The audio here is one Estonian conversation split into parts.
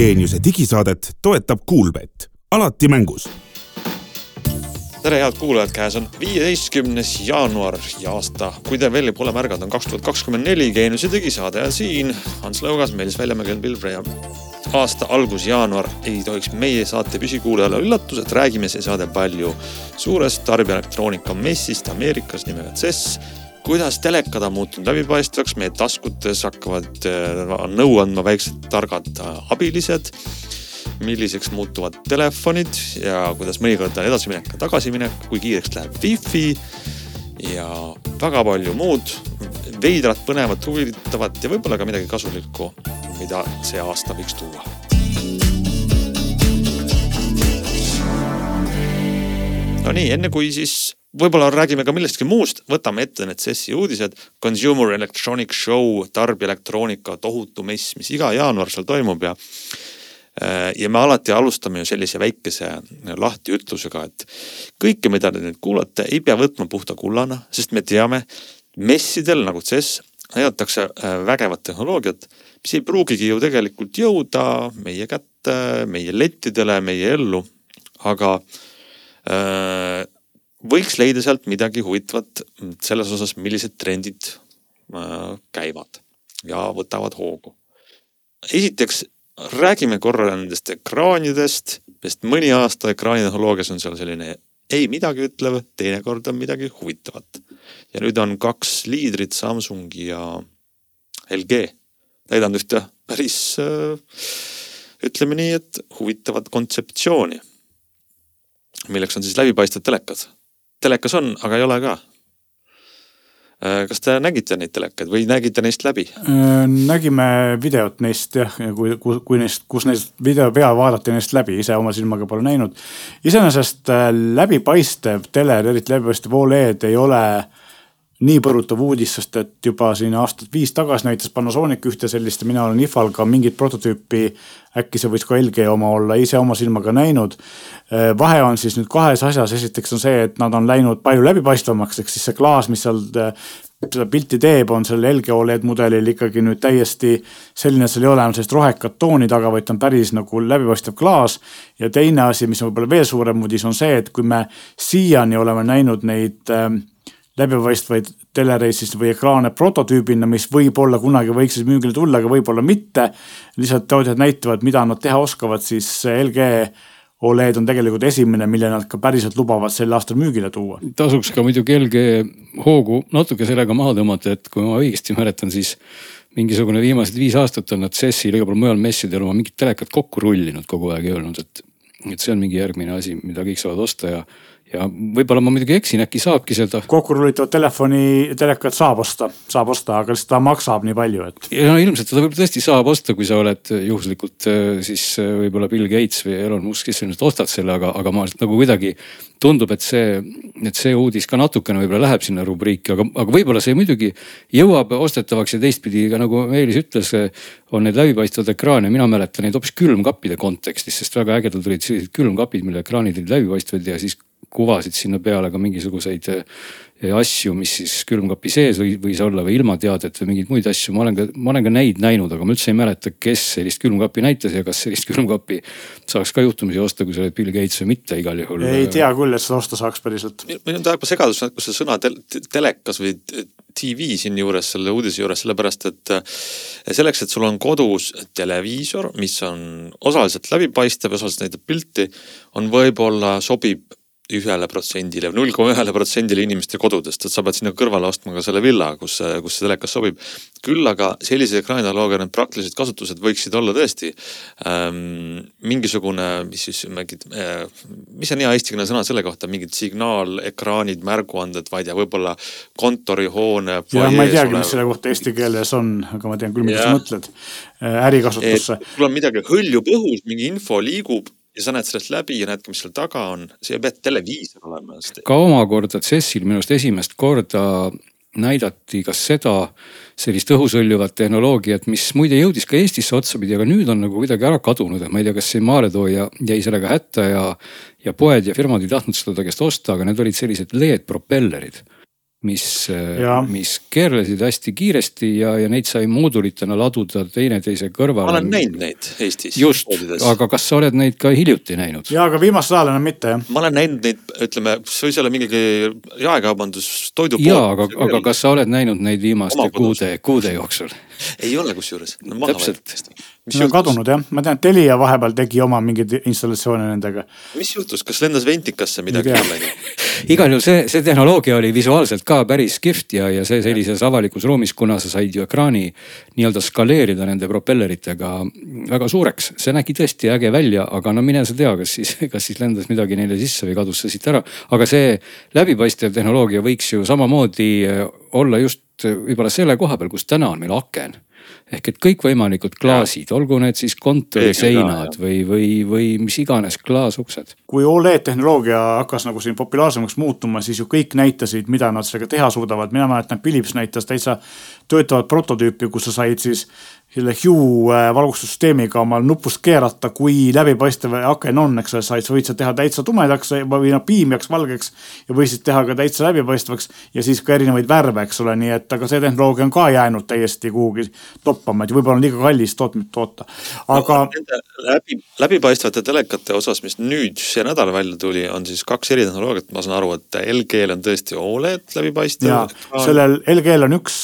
Geeniuse digisaadet toetab Kuulbett, alati mängus. tere, head kuulajad, käes on viieteistkümnes jaanuar ja aasta, kui te veel pole märganud, on kaks tuhat kakskümmend neli. Geeniuse digisaade ja siin. Hans Lõugas, Meelis Väljamägi, Bill Brea. aasta algus, jaanuar. Ei tohiks meie saate püsikuulajale üllatus, et räägime see saade palju. Suurest tarbijaelektroonika messist Ameerikas nimega CES kuidas telekad on muutunud läbipaistvaks, meie taskutes hakkavad äh, nõu andma väiksed targad äh, abilised. milliseks muutuvad telefonid ja kuidas mõnikord on edasiminek ja tagasiminek, kui kiireks läheb wifi ja väga palju muud veidrat, põnevat, huvitavat ja võib-olla ka midagi kasulikku, mida see aasta võiks tuua no nii, enne kui siis võib-olla räägime ka millestki muust, võtame ette need CES-i uudised. Consumer Electronic Show, tarbijaelektroonika tohutu mess, mis iga jaanuar seal toimub ja. Ja me alati alustame ju sellise väikese lahtiütlusega, et kõike, mida te nüüd kuulate, ei pea võtma puhta kullana, sest me teame, messidel nagu CES näidatakse vägevat tehnoloogiat, mis ei pruugigi ju tegelikult jõuda meie kätte, meie lettidele, meie ellu, aga äh, võiks leida sealt midagi huvitavat selles osas, millised trendid äh, käivad ja võtavad hoogu. esiteks räägime korra nendest ekraanidest, sest mõni aasta ekraanitehnoloogias on seal selline ei midagi ütlev, teinekord on midagi huvitavat. ja nüüd on kaks liidrit, Samsung ja LG, täidanud ühte päris äh, ütleme nii, et huvitavat kontseptsiooni. milleks on siis läbipaistvad telekad telekas on, aga ei ole ka. Äh, kas te nägite neid telekaid või nägite neist läbi? Äh, nägime videot neist jah, kui, kui, kui neist, kus neist video peal vaadati neist läbi, ise oma silmaga pole näinud. iseenesest äh, läbipaistev teler, eriti läbipaistev Oled ei ole nii põrutav uudis, sest et juba siin aastat viis tagasi näitas Panasonic ühte sellist ja mina olen IFA-l ka mingit prototüüpi. äkki see võis ka LG oma olla, ise oma silmaga näinud. Äh, vahe on siis nüüd kahes asjas, esiteks on see, et nad on läinud palju läbipaistvamaks, ehk siis see klaas, mis seal äh, seda pilti teeb, on sellel LG Oled mudelil ikkagi nüüd täiesti selline, seal ei ole enam sellist rohekat tooni taga, vaid ta on päris nagu läbipaistev klaas. ja teine asi, mis on võib-olla veel suurem uudis, on see, et kui me siiani oleme näinud neid äh, läbipaistvaid telereisis või ekraane prototüübina, mis võib-olla kunagi võiks siis müügile tulla, aga võib-olla mitte. lihtsalt tootjad näitavad, mida nad teha oskavad, siis LG Oled on tegelikult esimene, mille nad ka päriselt lubavad sel aastal müügile tuua. tasuks ka muidugi LG hoogu natuke sellega maha tõmmata, et kui ma õigesti mäletan, siis mingisugune viimased viis aastat on nad CES-il igal pool mujal messidel oma mingit telekat kokku rullinud kogu aeg ja öelnud, et, et see on mingi järgmine asi, mida kõik saavad osta ja ja võib-olla ma muidugi eksin, äkki saabki seda. kokkurullitavat telefoni, telekat saab osta, saab osta, aga lihtsalt ta maksab nii palju, et. ja no ilmselt seda võib-olla tõesti saab osta, kui sa oled juhuslikult äh, siis äh, võib-olla Bill Gates või Elon Musk, kes ilmselt ostad selle, aga, aga ma nagu kuidagi tundub, et see, et see uudis ka natukene võib-olla läheb sinna rubriiki, aga, aga võib-olla see muidugi jõuab ostetavaks ja teistpidi ka nagu Meelis ütles, on neid läbipaistvaid ekraane, mina mäletan neid hoopis külmkappide kontekstis, sest väga ägedad olid sellised külmkapid, mille ekraanid olid läbipaistvad ja siis kuvasid sinna peale ka mingisuguseid eh, asju, mis siis külmkapi sees või, võis olla või ilmateadet või mingeid muid asju. ma olen ka, ma olen ka neid näinud, aga ma üldse ei mäleta, kes sellist külmkappi näitas ja kas sellist külmkappi saaks ka juhtumisi osta, kui sa oled Bill Gates või mitte igal juhul. ei tea küll, et seda osta saaks päriselt. meil on täiega segadus, kus see sõna tel telekas või TV siinjuures, selle uudise juures, sellepärast et selleks, et sul on kodus televiisor, mis on osaliselt läbipaistev, osaliselt näitab pilti, on võib-olla sobib ühele protsendile, null koma ühele protsendile inimeste kodudest, et sa pead sinna kõrvale ostma ka selle villa, kus, kus see telekas sobib. küll aga sellise ekraanilooga need praktilised kasutused võiksid olla tõesti ähm, mingisugune, mis siis mingid äh,, mis on hea eestikeelne sõna selle kohta, mingid signaalekraanid, märguanded, ma ei tea, võib-olla kontorihoone. jah, ma ei teagi, mis selle kohta eesti keeles on, aga ma tean küll, mida sa mõtled äh, ärikasutusse. sul on midagi, hõljub õhus, mingi info liigub ja sa näed sellest läbi ja näed ka, mis seal taga on, see ei pea televiisor olema. ka omakorda CES-il minu arust esimest korda näidati ka seda sellist õhusõljuvat tehnoloogiat, mis muide jõudis ka Eestisse otsapidi, aga nüüd on nagu kuidagi ära kadunud, et ma ei tea, kas see maaletooja jäi sellega hätta ja. ja poed ja firmad ei tahtnud seda ta käest osta, aga need olid sellised LED-propellerid mis Ja., mis keerlesid hästi kiiresti ja, ja neid sai moodulitena laduda teineteise kõrvale. ma olen näinud neid Eestis. just, aga kas sa oled neid ka hiljuti näinud? ja aga viimasel ajal enam mitte jah. ma olen näinud neid, ütleme, see võis olla mingi jaekaubandus, toidupood. ja, aga, aga kas sa oled näinud neid viimaste kuude, kuude jooksul? ei ole kusjuures no,. Täpselt. Need on kadunud jah, ma tean, Telia vahepeal tegi oma mingeid installatsioone nendega. mis juhtus, kas lendas ventikasse midagi läinud? igal juhul see, see tehnoloogia oli visuaalselt ka päris kihvt ja, ja see sellises avalikus ruumis, kuna sa said ju ekraani nii-öelda skaleerida nende propelleritega väga suureks. see nägi tõesti äge välja, aga no mine sa tea, kas siis, kas siis lendas midagi neile sisse või kadus see siit ära. aga see läbipaistev tehnoloogia võiks ju samamoodi olla just eh, võib-olla selle koha peal, kus täna on meil aken ehk et kõikvõimalikud klaasid, olgu need siis kontoriseinad või, või, või mis iganes klaasuksed. kui Oled tehnoloogia hakkas nagu siin populaarsemaks muutuma, siis ju kõik näitasid, mida nad sellega teha suudavad. mina mäletan, Philips näitas täitsa töötavat prototüüpi, kus sa said siis selle Hue äh, valgustussüsteemiga omal nupust keerata, kui läbipaistev aken on, eks ole, sa võid seda teha täitsa tumedaks või noh, piimjaks valgeks ja võisid teha ka täitsa läbipaistvaks ja siis ka erinevaid värve, eks ole, nii et aga see tehnoloogia on ka jäänud täiesti kuhugi toppama, et võib-olla on liiga kallis tootmist toota. aga Nende läbi, läbipaistvate telekate osas, mis nüüd see nädal välja tuli, on siis kaks eri tehnoloogiat, ma saan aru, et LG-l on tõesti Oled läbipaistev sellel LG-l on üks,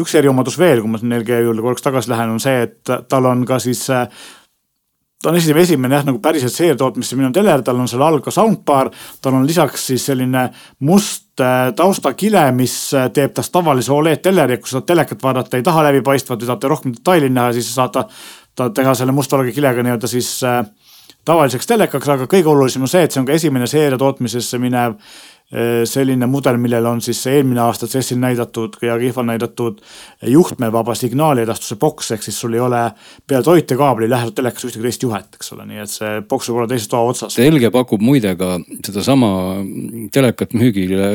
üks eriomadus veel, kui ma siin LG juurde korraks tagasi lähen, on see, et tal on ka siis. ta on esimene, esimene jah, nagu päriselt seeriatootmisse minu teler, tal on seal all ka soundbar, tal on lisaks siis selline must äh, taustakile, mis äh, teeb tast tavalise Oled teleri, kui sa telekat vaadata ei taha läbipaistvat või tahate rohkem detaili näha, siis saad ta, teha selle mustvalge kilega nii-öelda siis äh, tavaliseks telekaks, aga kõige olulisem on see, et see on ka esimene seeria tootmisesse minev eh, selline mudel, millel on siis eelmine aasta CES-il näidatud ja kihval näidatud juhtmevaba signaaliedastuse boks, ehk siis sul ei ole peale toitekaabli lähedalt telekas ühtegi teist juhet, eks ole, nii et see boks võib olla teises toa otsas. Helge pakub muide ka sedasama telekat müügile,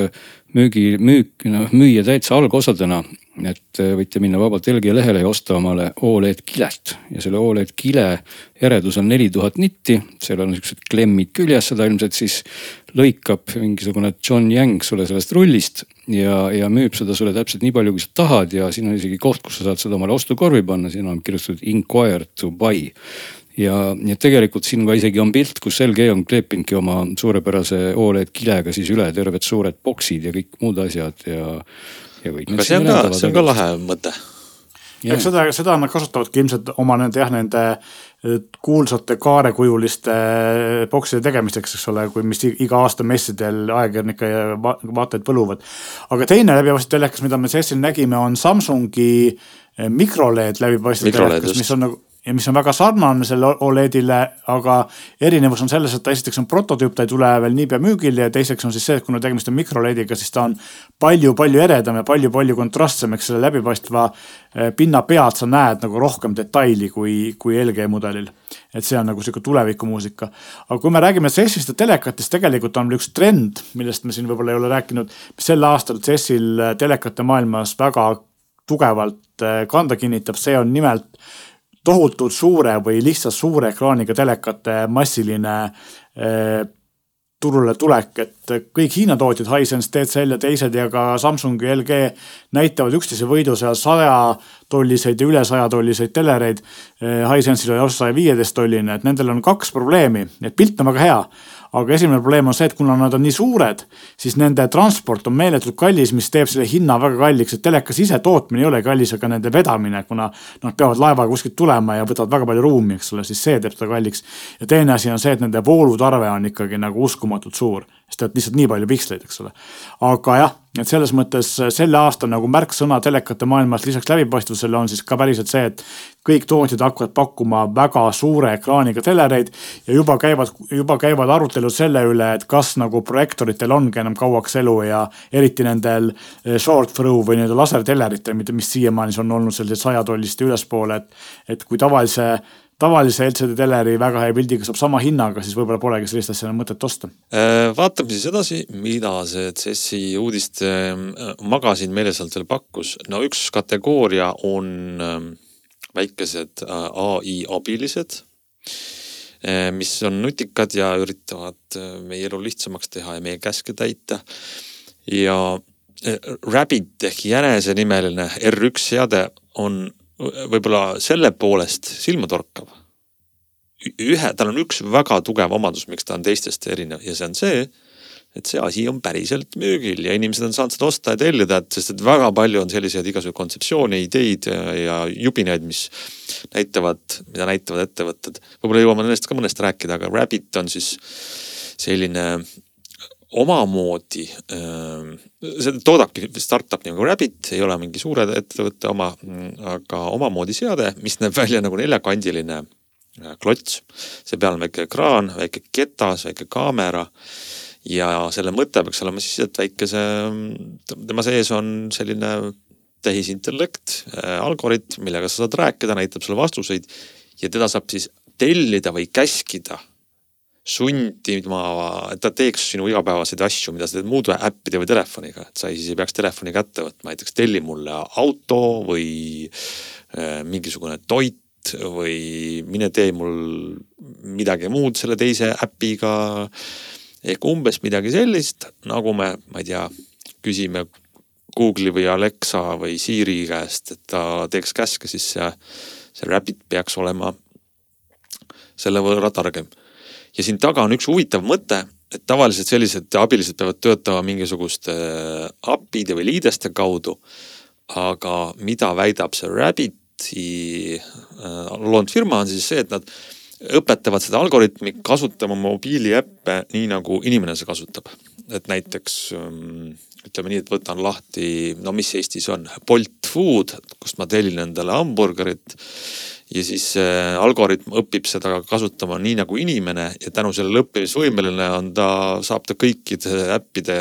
müügi, müük, noh müüa täitsa algosadena. et võite minna vabalt Helge lehele ja osta omale Oled kilet ja selle Oled kile eredus on neli tuhat nitti, seal on siuksed klemmid küljes, seda ilmselt siis lõikab mingisugune John Yang sulle sellest rullist ja, ja müüb seda sulle täpselt nii palju, kui sa tahad ja siin on isegi koht, kus sa saad seda omale ostukorvi panna, siin on kirjutatud inquire to buy ja et tegelikult siin ka isegi on pilt, kus LG on kleepinudki oma suurepärase Oled kilega siis üle terved suured boksid ja kõik muud asjad ja, ja kõik. aga see on ka, see on ka lahe mõte. eks seda, seda nad kasutavadki ilmselt oma nende jah, nende kuulsate kaarekujuliste bokside tegemiseks, eks ole, kui mis iga aasta messidel ajakirjanike ja vaatajaid põluvad. aga teine läbipaistev telekas, mida me CES-il nägime, on Samsungi mikroled läbipaistev telekas, mis on nagu ja mis on väga sarnane selle Oledile, aga erinevus on selles, et ta esiteks on prototüüp, ta ei tule veel niipea müügile ja teiseks on siis see, et kuna tegemist on mikrolediga, siis ta on palju-palju eredam ja palju-palju kontrastsem, eks selle läbipaistva pinna pealt sa näed nagu rohkem detaili kui, kui LG mudelil. et see on nagu sihuke tulevikumuusika. aga kui me räägime CES-ist ja telekatest, tegelikult on üks trend, millest me siin võib-olla ei ole rääkinud, mis sel aastal CES-il telekate maailmas väga tugevalt kanda kinnitab, see on nimelt tohutult suure või lihtsalt suure ekraaniga telekate massiline eh, turule tulek, et kõik Hiina tootjad, Hisense, TCL ja teised ja ka Samsung ja LG näitavad üksteise võidu seal saja tolliseid ja üle saja tolliseid telereid. Hisense'il oli lausa saja viieteist tolline, et nendel on kaks probleemi, et pilt on väga hea aga esimene probleem on see, et kuna nad on nii suured, siis nende transport on meeletult kallis, mis teeb selle hinna väga kalliks, et telekas ise tootmine ei ole kallis, aga nende vedamine, kuna nad peavad laevaga kuskilt tulema ja võtavad väga palju ruumi, eks ole, siis see teeb seda kalliks. ja teine asi on see, et nende voolutarve on ikkagi nagu uskumatult suur, sest et lihtsalt nii palju piksleid, eks ole. aga jah, et selles mõttes selle aasta nagu märksõna telekate maailmas lisaks läbipaistvusele on siis ka päriselt see, et kõik tootjad hakkavad pakkuma väga suure ekraaniga telereid ja juba käivad, juba käivad arutelud selle üle, et kas nagu projektoritel ongi enam kauaks elu ja eriti nendel short through või nii-öelda laserteleritel, mis siiamaani on olnud sellised sajatollist ja ülespoole, et, et kui tavalise tavalise LCD teleri väga hea pildiga saab sama hinnaga, siis võib-olla polegi sellist asja enam mõtet osta. vaatame siis edasi, mida see CES-i uudiste magasin meile sealt veel pakkus. no üks kategooria on väikesed ai abilised, mis on nutikad ja üritavad meie elu lihtsamaks teha ja meie käske täita. ja Rabbit ehk jänesenimeline R1 seade on võib-olla selle poolest silmatorkav. ühe, tal on üks väga tugev omadus, miks ta on teistest erinev ja see on see, et see asi on päriselt müügil ja inimesed on saanud seda osta ja tellida, et sest et väga palju on selliseid igasugu kontseptsioone, ideid ja, jubinaid, mis näitavad, mida näitavad ettevõtted. võib-olla jõuame nendest ka mõnest rääkida, aga Rabbit on siis selline omamoodi see toodabki startup nagu Rabbit, ei ole mingi suure ettevõtte oma, aga omamoodi seade, mis näeb välja nagu neljakandiline klots. see peal on väike ekraan, väike ketas, väike kaamera ja selle mõte peaks olema siis, et väikese, tema sees on selline tehisintellekt algoritm, millega sa saad rääkida, näitab sulle vastuseid ja teda saab siis tellida või käskida sundima, et ta teeks sinu igapäevaseid asju, mida sa teed muude äppide või telefoniga, et sa siis ei peaks telefoni kätte võtma, näiteks telli mulle auto või äh, mingisugune toit või mine tee mul midagi muud selle teise äpiga. ehk umbes midagi sellist, nagu me, ma ei tea, küsime Google'i või Alexa või Siri käest, et ta teeks käske, siis see, see Rabbit peaks olema selle võrra targem ja siin taga on üks huvitav mõte, et tavaliselt sellised abilised peavad töötama mingisuguste API-de või liideste kaudu. aga mida väidab see Rabbiti äh, loonud firma on siis see, et nad õpetavad seda algoritmi kasutama mobiiliäppe nii nagu inimene seda kasutab. et näiteks ähm, ütleme nii, et võtan lahti, no mis Eestis on, Bolt Food, kust ma tellin endale hamburgerit ja siis äh, algoritm õpib seda kasutama nii nagu inimene ja tänu sellele õppimisvõimeline on ta, saab ta kõikide äppide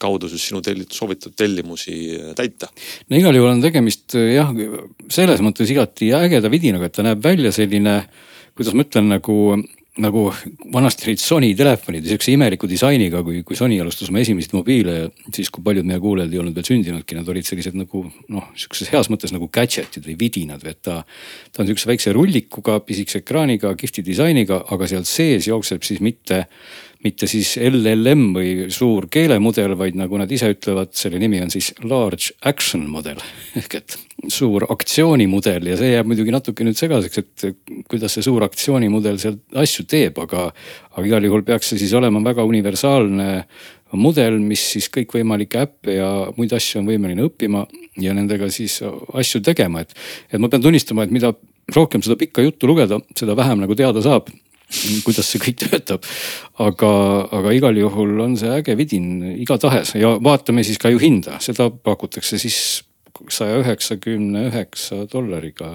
kaudu siis sinu tellitud, soovitud tellimusi äh, täita. no igal juhul on tegemist äh, jah, selles mõttes igati ägeda vidinaga, et ta näeb välja selline, kuidas ma ütlen, nagu nagu vanasti olid Sony telefonid sihukese imeliku disainiga, kui, kui Sony alustas oma esimesi mobiile siis, kui paljud meie kuulajad ei olnud veel sündinudki, nad olid sellised nagu noh, sihukeses heas mõttes nagu gadget'id või vidinad või et ta. ta on sihukese väikse rullikuga, pisikese ekraaniga, kihvti disainiga, aga seal sees jookseb siis mitte mitte siis LLM või suur keelemudel, vaid nagu nad ise ütlevad, selle nimi on siis large action model ehk et suur aktsioonimudel ja see jääb muidugi natuke nüüd segaseks, et kuidas see suur aktsioonimudel seal asju teeb, aga, aga igal juhul peaks see siis olema väga universaalne mudel, mis siis kõikvõimalikke äppe ja muid asju on võimeline õppima ja nendega siis asju tegema, et. et ma pean tunnistama, et mida rohkem seda pikka juttu lugeda, seda vähem nagu teada saab kuidas see kõik töötab. aga, aga igal juhul on see äge vidin igatahes ja vaatame siis ka ju hinda, seda pakutakse siis saja üheksakümne üheksa dollariga.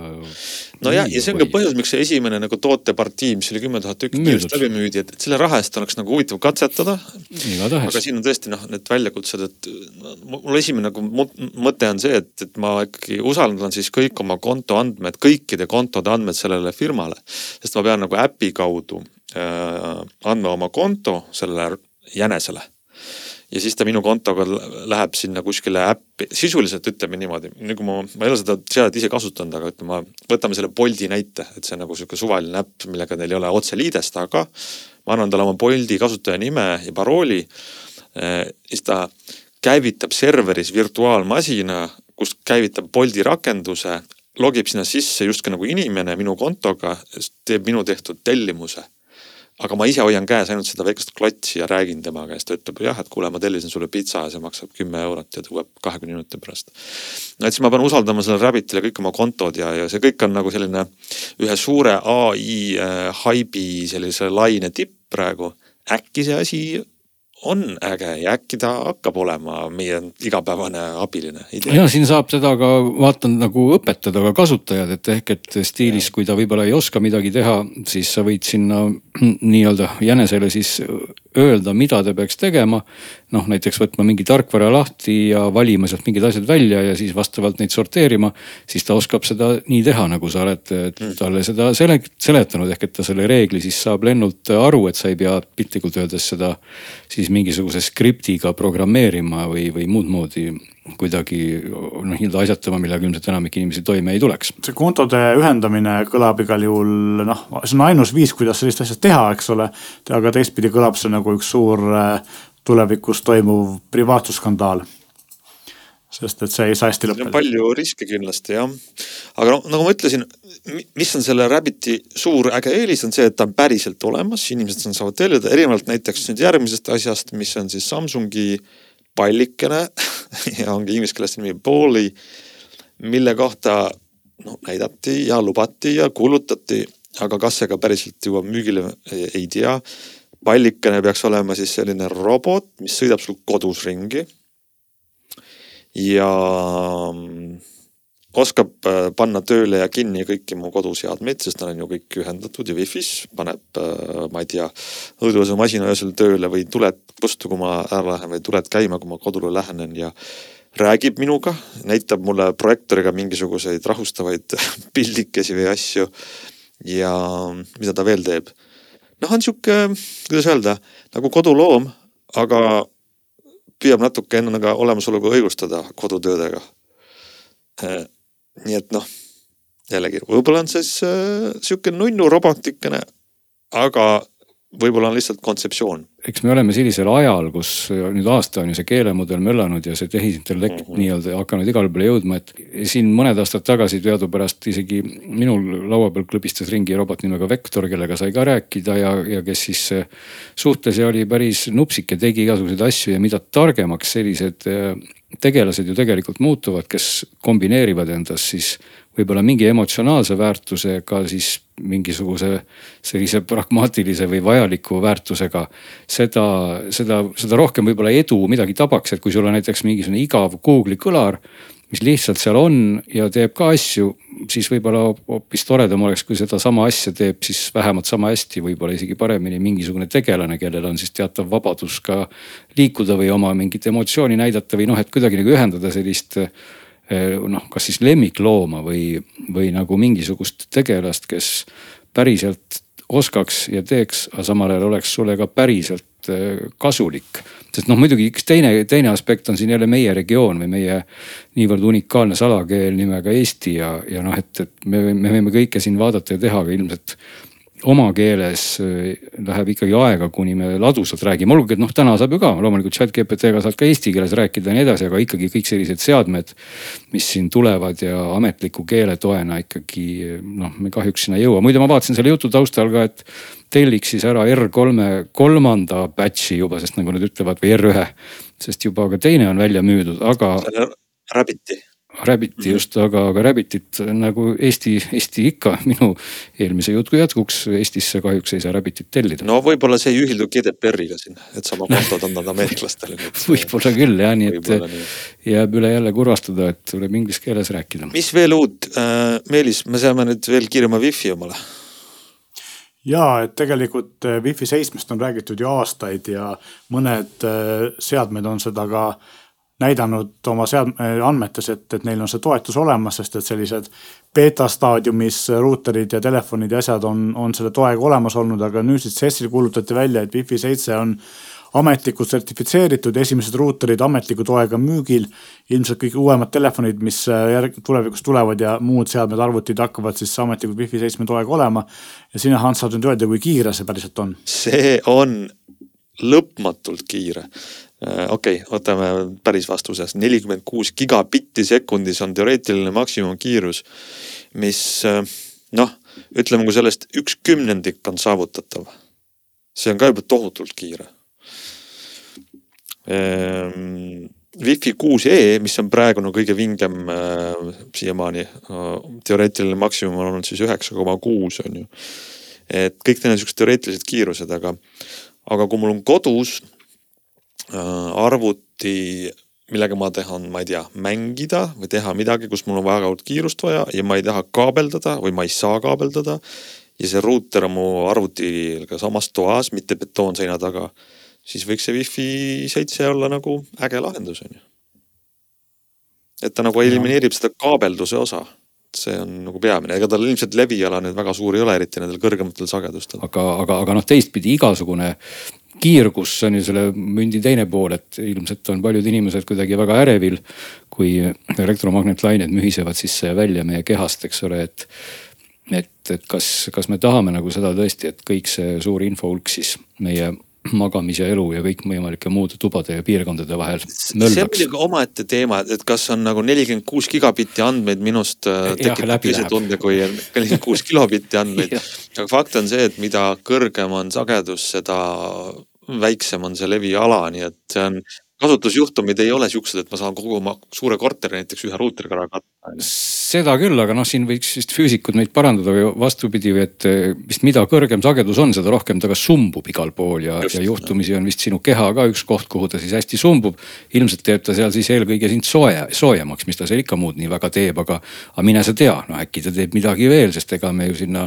no ja, see on ka põhjus, miks see esimene nagu tootepartii, mis oli kümme tuhat tükki kiiresti läbi müüdi, et, et selle raha eest oleks nagu huvitav katsetada. aga siin on tõesti noh, need väljakutsed, et mul esimene nagu mõte on see, et, et ma ikkagi usaldan siis kõik oma kontoandmed, kõikide kontode andmed sellele firmale. sest ma pean nagu äpi kaudu äh, andma oma konto sellele jänesele ja siis ta minu kontoga läheb sinna kuskile äppi, sisuliselt ütleme niimoodi, nagu ma, ma ei ole seda seadet ise kasutanud, aga ütleme, võtame selle Bolti näite, et see on nagu sihuke suvaline äpp, millega neil ei ole otseliidest, aga ma annan talle oma Bolti kasutajanime ja parooli. Eh, siis ta käivitab serveris virtuaalmasina, kus käivitab Bolti rakenduse, logib sinna sisse justkui nagu inimene minu kontoga, teeb minu tehtud tellimuse aga ma ise hoian käes ainult seda väikest klotsi ja räägin tema käest, ta ütleb jah, et kuule, ma tellisin sulle pitsa ja see maksab kümme eurot ja tuleb kahekümne minuti pärast. no et siis ma pean usaldama sellele Rabbitile kõik oma kontod ja, ja see kõik on nagu selline ühe suure ai äh, haibi sellise laine tipp praegu. äkki see asi on äge ja äkki ta hakkab olema meie igapäevane abiline. ja siin saab seda ka vaatan nagu õpetada ka kasutajad, et ehk et stiilis, kui ta võib-olla ei oska midagi teha, siis sa võid sinna nii-öelda jänesele siis öelda, mida ta peaks tegema. noh, näiteks võtma mingi tarkvara lahti ja valima sealt mingid asjad välja ja siis vastavalt neid sorteerima. siis ta oskab seda nii teha, nagu sa oled mm. talle seda sele-, seletanud, ehk et ta selle reegli siis saab lennult aru, et sa ei pea piltlikult öeldes seda siis mingisuguse skriptiga programmeerima või, või muud moodi kuidagi noh, nii-öelda asjatama, millega ilmselt enamik inimesi toime ei tuleks. see kontode ühendamine kõlab igal juhul noh, see on ainus viis, kuidas sellist asja teha, eks ole. aga teistpidi kõlab see nagu üks suur äh, tulevikus toimuv privaatsusskandaal sest et see ei saa hästi lõppeda. palju riske kindlasti jah, aga no nagu ma ütlesin, mis on selle Rabbiti suur äge eelis, on see, et ta on päriselt olemas, inimesed saavad tellida, erinevalt näiteks nüüd järgmisest asjast, mis on siis Samsungi pallikene ja ongi inglise keeles nimi Balli, mille kohta no näidati ja lubati ja kuulutati, aga kas see ka päriselt jõuab müügile, ei tea. pallikene peaks olema siis selline robot, mis sõidab sul kodus ringi ja oskab äh, panna tööle ja kinni kõiki mu koduseadmeid, sest nad on ju kõik ühendatud ja wifi's, paneb, äh, ma ei tea, õudupesumasina öösel tööle või tuled kustu, kui ma ära lähen või tuled käima, kui ma kodule lähenen ja räägib minuga, näitab mulle projektoriga mingisuguseid rahustavaid pildikesi või asju. ja mida ta veel teeb? noh, on sihuke, kuidas öelda, nagu koduloom, aga püüab natuke endaga olemasolu ka õigustada kodutöödega. Nii et noh, jällegi võib-olla on see siis äh, sihuke nunnu robotikene, aga võib-olla on lihtsalt kontseptsioon. eks me oleme sellisel ajal, kus nüüd aasta on ju see keelemudel möllanud ja see tehisintellekt mm -hmm. nii-öelda hakanud igale poole jõudma, et siin mõned aastad tagasi teadupärast isegi minul laua peal klõbistas ringi robot nimega Vektor, kellega sai ka rääkida ja, ja kes siis äh, suhtles ja oli päris nupsik ja tegi igasuguseid asju ja mida targemaks sellised äh, tegelased ju tegelikult muutuvad, kes kombineerivad endas siis võib-olla mingi emotsionaalse väärtusega siis mingisuguse sellise pragmaatilise või vajaliku väärtusega. seda, seda, seda rohkem võib-olla edu midagi tabaks, et kui sul on näiteks mingisugune igav Google'i kõlar, mis lihtsalt seal on ja teeb ka asju, siis võib-olla hoopis toredam oleks, kui sedasama asja teeb siis vähemalt sama hästi, võib-olla isegi paremini mingisugune tegelane, kellel on siis teatav vabadus ka liikuda või oma mingit emotsiooni näidata või noh, et kuidagi nagu ühendada sellist noh, kas siis lemmiklooma või, või nagu mingisugust tegelast, kes päriselt oskaks ja teeks, aga samal ajal oleks sulle ka päriselt eh, kasulik. sest noh, muidugi üks teine, teine aspekt on siin jälle meie regioon või meie niivõrd unikaalne salakeel nimega Eesti ja, ja noh, et, et me, me võime kõike siin vaadata ja teha, aga ilmselt oma keeles äh, läheb ikkagi aega, kuni me ladusalt räägime, olgugi et noh, täna saab ju ka loomulikult chat GPT-ga saad ka eesti keeles rääkida ja nii edasi, aga ikkagi kõik sellised seadmed, mis siin tulevad ja ametliku keele toena ikkagi noh, me kahjuks sinna ei jõua. muide, ma vaatasin selle jutu taustal ka, et telliks siis ära R3 kolmanda batch'i juba, sest nagu nad ütlevad või R1, sest juba ka teine on välja müüdud, aga. Rabbiti Rabbiti just, aga, aga Rabbitit nagu Eesti, Eesti ikka minu eelmise jutu jätkuks Eestisse kahjuks ei saa Rabbitit tellida. no võib-olla see ei ühildu GDPR-iga siin, et sama kontod on nad ameeriklastele võib-olla küll jah, nii et nii. jääb üle jälle kurvastada, et tuleb inglise keeles rääkida. mis veel uut äh,, Meelis, me saame nüüd veel kiirema wifi omale ja et tegelikult äh, Wi-Fi seitsmest on räägitud ju aastaid ja mõned äh, seadmed on seda ka näidanud oma sead-, andmetes, et, et neil on see toetus olemas, sest et sellised beeta staadiumis ruuterid ja telefonid ja asjad on, on selle toega olemas olnud, aga nüüd siis CES-il kuulutati välja, et Wi-Fi seitse on ametlikult sertifitseeritud, esimesed ruuterid ametliku toega müügil. ilmselt kõik uuemad telefonid, mis järg, tulevikus tulevad ja muud seadmed, arvutid hakkavad siis ametlikult Wi-Fi seitsme toega olema. ja sinna Hans saab nüüd öelda, kui kiire see päriselt on. see on lõpmatult kiire okei okay,, võtame päris vastuses, nelikümmend kuus gigabitti sekundis on teoreetiline maksimumkiirus, mis äh, noh, ütleme, kui sellest üks kümnendik on saavutatav, see on ka juba tohutult kiire ehm,. Wi-Fi kuus E, mis on praegu no kõige vingem äh, siiamaani äh,, teoreetiline maksimum on olnud siis üheksa koma kuus on ju. et kõik need on siuksed teoreetilised kiirused, aga, aga kui mul on kodus Äh, arvuti, millega ma tahan, ma ei tea, mängida või teha midagi, kus mul on väga suurt kiirust vaja ja ma ei taha kaabeldada või ma ei saa kaabeldada. ja see ruuter on mu arvutiga samas toas, mitte betoonseina taga. siis võiks see Wi-Fi seitse olla nagu äge lahendus on ju. et ta nagu elimineerib seda kaabelduse osa see on nagu peamine, ega tal ilmselt leviala nüüd väga suur ei ole, eriti nendel kõrgematel sagedustel. aga, aga, aga noh, teistpidi igasugune kiirgus on ju selle mündi teine pool, et ilmselt on paljud inimesed kuidagi väga ärevil, kui elektromagnetlained mühisevad sisse ja välja meie kehast, eks ole, et. et, et kas, kas me tahame nagu seda tõesti, et kõik see suur infohulk siis meie magamise elu ja kõikvõimalike muude tubade ja piirkondade vahel see on muidugi omaette teema, et kas on nagu nelikümmend kuus gigabitti andmeid minust äh, tekitab teise tunde kui nelikümmend kuus kilobitti andmeid. Aga fakt on see, et mida kõrgem on sagedus, seda väiksem on see leviala, nii et see on kasutusjuhtumid ei ole siuksed, et ma saan kogu oma suure korteri näiteks ühe ruuteriga ära katta. seda küll, aga noh, siin võiks vist füüsikud meid parandada või vastupidi, et eh, vist mida kõrgem sagedus on, seda rohkem ta ka sumbub igal pool ja, ja juhtumisi on vist sinu keha ka üks koht, kuhu ta siis hästi sumbub. ilmselt teeb ta seal siis eelkõige sind sooja, soojemaks, mis ta seal ikka muud nii väga teeb, aga, aga mine sa tea, no äkki ta teeb midagi veel, sest ega me ju sinna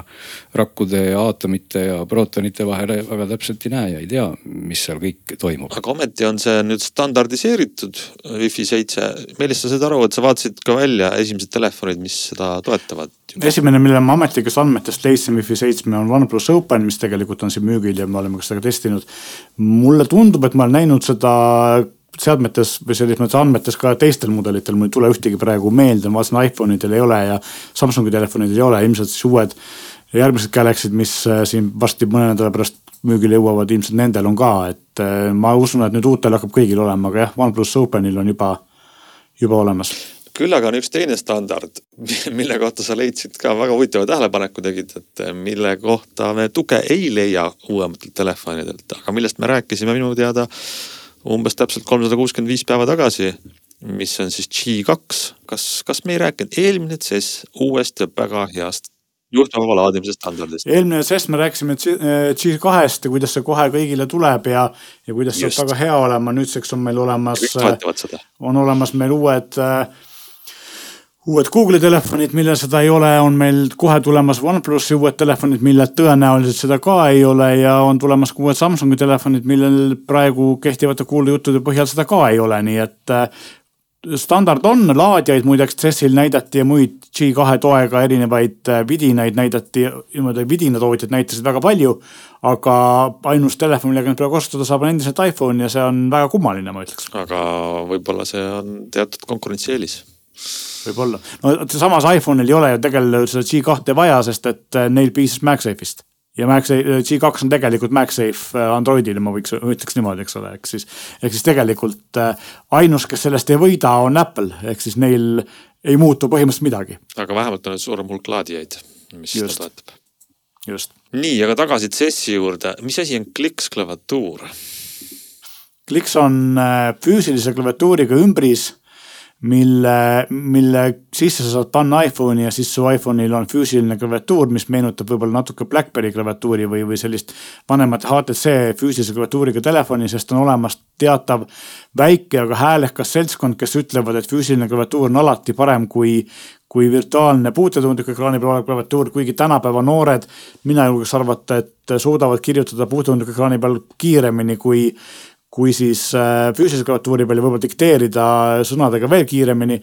rakkude ja aatomite ja prootonite vahele väga täpselt ei näe ja ei tea, mis seal kõik toimub. aga ometi on see nüüd standardiseeritud Wi-Fi seitse. Meelis, sa said aru, et sa vaatasid ka välja esimesed telefonid, mis seda toetavad? esimene, mille ma ametlikest andmetest leidsin Wi-Fi seitsme on OnePlus Open, mis tegelikult on siin müügil ja me oleme ka seda testinud. mulle tundub, et ma olen näinud seda seadmetes või selles mõttes andmetes ka teistel mudelitel, mul ei tule ühtegi praegu meelde, ma vaatasin iPhone'idel ei ole ja Samsungi telefonidel ei ole, ilmselt siis uued järgmised Galaxy'd, mis äh, siin varsti mõne nädala pärast müügile jõuavad, ilmselt nendel on ka, et äh, ma usun, et nüüd uutel hakkab kõigil olema, aga jah, OnePlus Openil on juba, juba olemas küll aga on üks teine standard, mille kohta sa leidsid ka väga huvitava tähelepaneku tegid, et mille kohta me tuge ei leia uuematelt telefonidelt, aga millest me rääkisime minu teada umbes täpselt kolmsada kuuskümmend viis päeva tagasi. mis on siis G2, kas, kas me ei rääkinud eelmine CES uuest ja väga heast juhtmevaba laadimise standardist? eelmine sest me rääkisime G2-st ja kuidas see kohe kõigile tuleb ja, ja kuidas see saab väga hea olema, nüüdseks on meil olemas, seda. on olemas meil uued äh, uued Google'i telefonid, millel seda ei ole, on meil kohe tulemas OnePlusi uued telefonid, millel tõenäoliselt seda ka ei ole ja on tulemas ka uued Samsungi telefonid, millel praegu kehtivate kuulujuttude põhjal seda ka ei ole, nii et standard on, laadijaid muideks CES-il näidati ja muid G2 toega erinevaid äh, vidinaid näidati, niimoodi vidinatootjad näitasid väga palju. aga ainus telefon, millega nad praegu kasutada saab, on endiselt iPhone ja see on väga kummaline, ma ütleks. aga võib-olla see on teatud konkurentsieelis võib-olla, no samas iPhone'il ei ole ju tegelikult seda G2 vaja, sest et äh, neil piisas MagSafe'ist ja MagSafe, G2 on tegelikult MagSafe äh, Androidile, ma võiks, ütleks niimoodi, eks ole, ehk siis. ehk siis tegelikult äh, ainus, kes sellest ei võida, on Apple, ehk siis neil ei muutu põhimõtteliselt midagi. aga vähemalt on suurem hulk laadijaid, mis Just. seda toetab. just. nii, aga tagasi CES-i juurde, mis asi on kliks klaviatuur? kliks on äh, füüsilise klaviatuuriga ümbris mille, mille sisse sa saad panna iPhone'i ja siis su iPhone'il on füüsiline klaviatuur, mis meenutab võib-olla natuke BlackBerry klaviatuuri või, või sellist vanemat HTC füüsilise klaviatuuriga telefoni, sest on olemas teatav väike, aga häälekas seltskond, kes ütlevad, et füüsiline klaviatuur on alati parem kui, kui virtuaalne puutetundliku ekraani peal olev klaviatuur, kuigi tänapäeva noored, mina julgeks arvata, et suudavad kirjutada puutetundliku ekraani peal kiiremini kui kui siis äh, füüsilise klaviatuuri peal ja võib-olla dikteerida sõnadega veel kiiremini.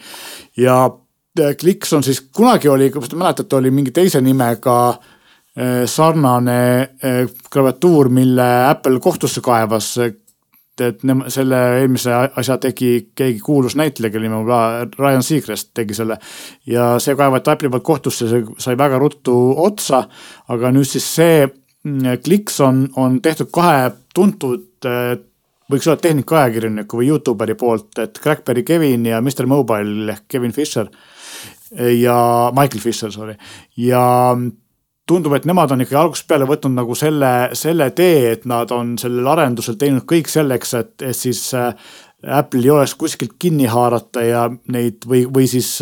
ja äh, kliks on siis, kunagi oli, kui te mäletate, oli mingi teise nimega äh, sarnane klaviatuur, mille Apple kohtusse kaevas. et selle eelmise asja tegi keegi kuulus näitleja, kelle nimi on Ryan Seacrest tegi selle. ja see kaevati Apple'i poolt kohtusse, see sai väga ruttu otsa, aga nüüd siis see mm, kliks on, on tehtud kahe tuntud võiks olla tehnikaajakirjaniku või Youtuberi poolt, et Crackberry Kevin ja Mr Mobile ehk Kevin Fisher ja Michael Fisher, sorry. ja tundub, et nemad on ikkagi algusest peale võtnud nagu selle, selle tee, et nad on sellel arendusel teinud kõik selleks, et, et siis äh, Apple'il ei oleks kuskilt kinni haarata ja neid või, või siis,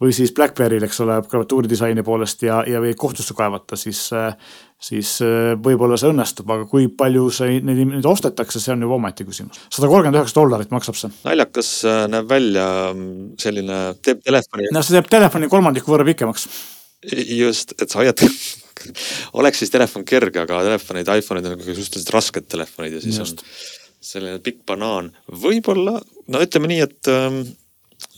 või siis BlackBerry'l, eks ole, klaviatuuri disaini poolest ja, ja või kohtusse kaevata, siis, siis võib-olla see õnnestub, aga kui palju see, neid, neid ostetakse, see on juba omaette küsimus. sada kolmkümmend üheksa dollarit maksab see. naljakas äh, näeb välja mm, selline, teeb telefoni. no see teeb telefoni kolmandiku võrra pikemaks. just, et sa hoiad oleks siis telefon kerge, aga telefonid, iPhone'id on suhteliselt rasked telefonid ja siis just. on selline pikk banaan, võib-olla, no ütleme nii, et ähm,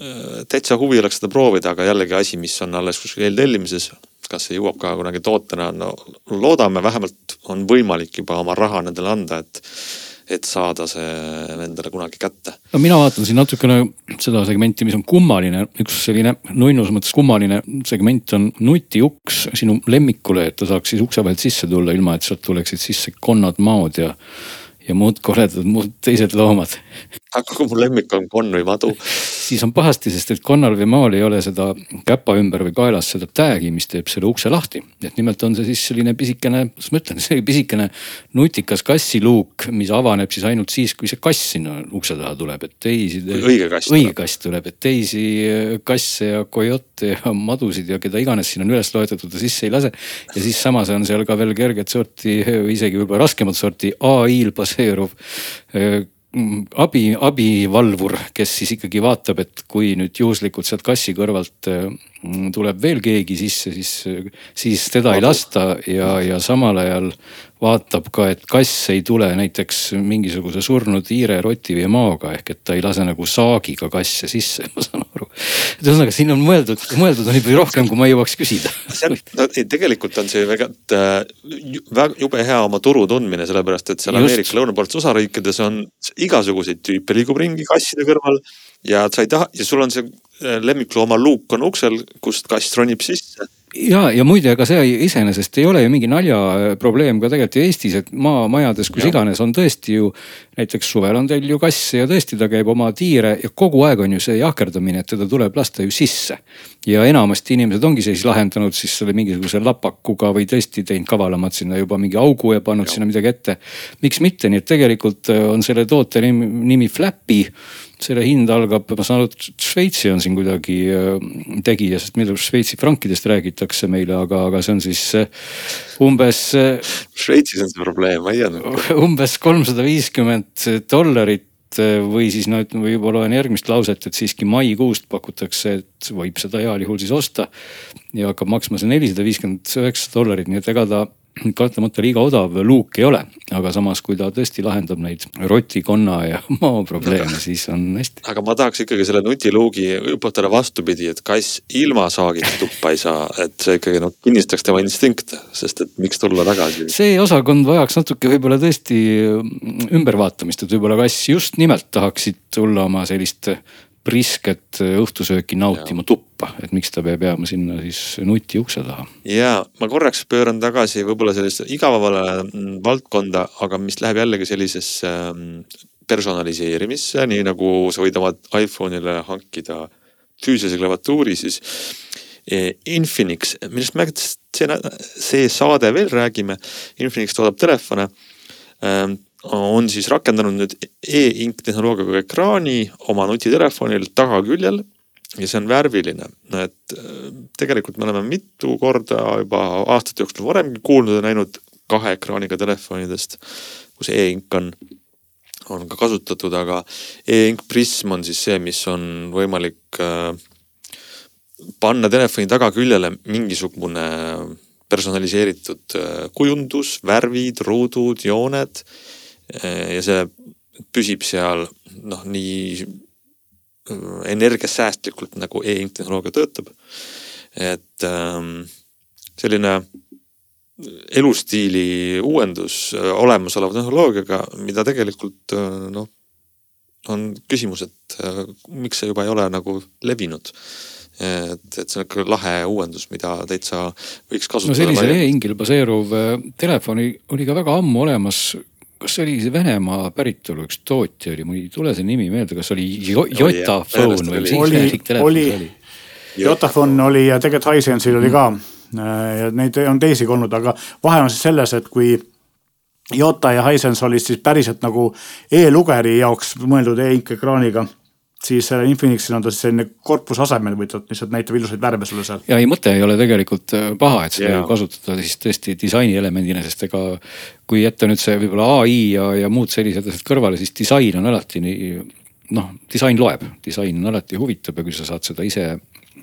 äh, täitsa huvi oleks seda proovida, aga jällegi asi, mis on alles kuskil eeltellimises. Kas see jõuab ka kunagi tootena, no loodame, vähemalt on võimalik juba oma raha nendele anda, et et saada see endale kunagi kätte. no mina vaatan siin natukene seda segmenti, mis on kummaline, üks selline nunnus mõttes kummaline segment on nutiuks sinu lemmikule, et ta saaks siis ukse vahelt sisse tulla, ilma et sealt tuleksid sisse konnad, maod ja ja muud koledad, muud teised loomad. aga kui mu lemmik on konn või madu? siis on pahasti, sest et konnal või maal ei ole seda käpa ümber või kaelas seda tag'i, mis teeb selle ukse lahti. et nimelt on see siis selline pisikene, kuidas ma ütlen, see pisikene nutikas kassiluuk, mis avaneb siis ainult siis, kui see kass sinna ukse taha tuleb, et teisi. õige kass. õige kass tuleb, et teisi kasse ja kojote ja madusid ja keda iganes siin on üles loetletud, ta sisse ei lase. ja siis samas on seal ka veel kerget sorti, isegi võib-olla raskemat sorti ai-l baseeruv abi, abivalvur, kes siis ikkagi vaatab, et kui nüüd juhuslikult sealt kassi kõrvalt tuleb veel keegi sisse, siis, siis teda ei lasta ja, ja samal ajal vaatab ka, et kass ei tule näiteks mingisuguse surnud hiire, roti või maaga ehk et ta ei lase nagu saagiga kasse sisse, ma saan aru. et ühesõnaga siin on mõeldud, mõeldud on juba rohkem, kui ma jõuaks küsida. no tegelikult on see väga, väga jube hea oma turu tundmine, sellepärast et seal Just. Ameerika lõunapoolsetes osariikides on igasuguseid tüüpe liigub ringi kasside kõrval ja sa ei taha ja sul on see äh, lemmiklooma luuk on uksel, kust kass ronib sisse ja, ja muide, ega see iseenesest ei ole ju mingi naljaprobleem ka tegelikult Eestis, et maamajades, kus ja. iganes on tõesti ju. näiteks suvel on teil ju kass ja tõesti ta käib oma tiire ja kogu aeg on ju see jahkerdamine, et teda tuleb lasta ju sisse. ja enamasti inimesed ongi siis lahendanud siis selle mingisuguse lapakuga või tõesti teinud kavalamad sinna juba mingi augu ja pannud ja. sinna midagi ette. miks mitte, nii et tegelikult on selle toote nimi, nimi Flappy selle hind algab, ma saan aru, et Šveitsi on siin kuidagi äh, tegija, sest arust Šveitsi frankidest räägitakse meile, aga, aga see on siis äh, umbes. Äh, Šveitsis on see probleem, ma ei teadnud. umbes kolmsada viiskümmend dollarit või siis no ütleme, võib-olla loen järgmist lauset, et siiski maikuust pakutakse, et võib seda heal juhul siis osta. ja hakkab maksma see nelisada viiskümmend üheksa dollarit, nii et ega ta kahtlemata liiga odav luuk ei ole, aga samas, kui ta tõesti lahendab neid roti, konna ja maa probleeme, siis on hästi. aga ma tahaks ikkagi selle nutiluugi hüpotada vastupidi, et kass ilma saagita tuppa ei saa, et see ikkagi noh kinnistaks tema instinkte, sest et miks tulla tagasi. see osakond vajaks natuke võib-olla tõesti ümbervaatamist, et võib-olla kass just nimelt tahaksid tulla oma sellist prisket õhtusööki nautima ja. tuppa, et miks ta peab jääma sinna siis nuti ukse taha. ja ma korraks pööran tagasi võib-olla sellisesse igavamale mm, valdkonda, aga mis läheb jällegi sellisesse mm, personaliseerimisse, nii nagu sa võid oma iPhone'ile hankida füüsilise klaviatuuri, siis e, Infinix, millest me see, see saade veel räägime. Infinix toodab telefone ehm, on siis rakendanud nüüd e-ink tehnoloogiaga ekraani oma nutitelefonil tagaküljel ja see on värviline, et äh, tegelikult me oleme mitu korda juba aastate jooksul varemgi kuulnud ja näinud kahe ekraaniga telefonidest, kus e-ink on, on ka kasutatud, aga e-ink Prism on siis see, mis on võimalik äh, panna telefoni tagaküljele mingisugune personaliseeritud äh, kujundus, värvid, ruudud, jooned ja see püsib seal noh, nii äh, energiasäästlikult nagu e-ink tehnoloogia töötab. et ähm, selline elustiili uuendus äh, olemasoleva tehnoloogiaga, mida tegelikult noh, on küsimus, et miks see juba ei ole nagu levinud et, et see on ikka lahe uuendus, mida täitsa võiks kasutada. no sellisel e-ingil baseeruv telefoni oli ka väga ammu olemas kas see oli see Venemaa päritolu üks tootja oli, mul ei tule see nimi meelde, kas oli Jotafone või mis oli, oli, oli. Jotafone oli ja tegelikult Hisense'il oli ka äh, ja neid on teisigi olnud, aga vahe on siis selles, et kui Jota ja Hisense olid siis päriselt nagu e-lugeri jaoks mõeldud e-ink ekraaniga siis sellel Infinixil on ta siis selline korpuse asemel võetud, lihtsalt näitab ilusaid värve sulle seal. ja ei, mõte ei ole tegelikult äh, paha, et seda yeah. kasutada siis tõesti disaini elemendina, sest ega kui jätta nüüd see võib-olla ai ja, ja muud sellised asjad kõrvale, siis disain on alati nii noh, disain loeb, disain on alati huvitav ja kui sa saad seda ise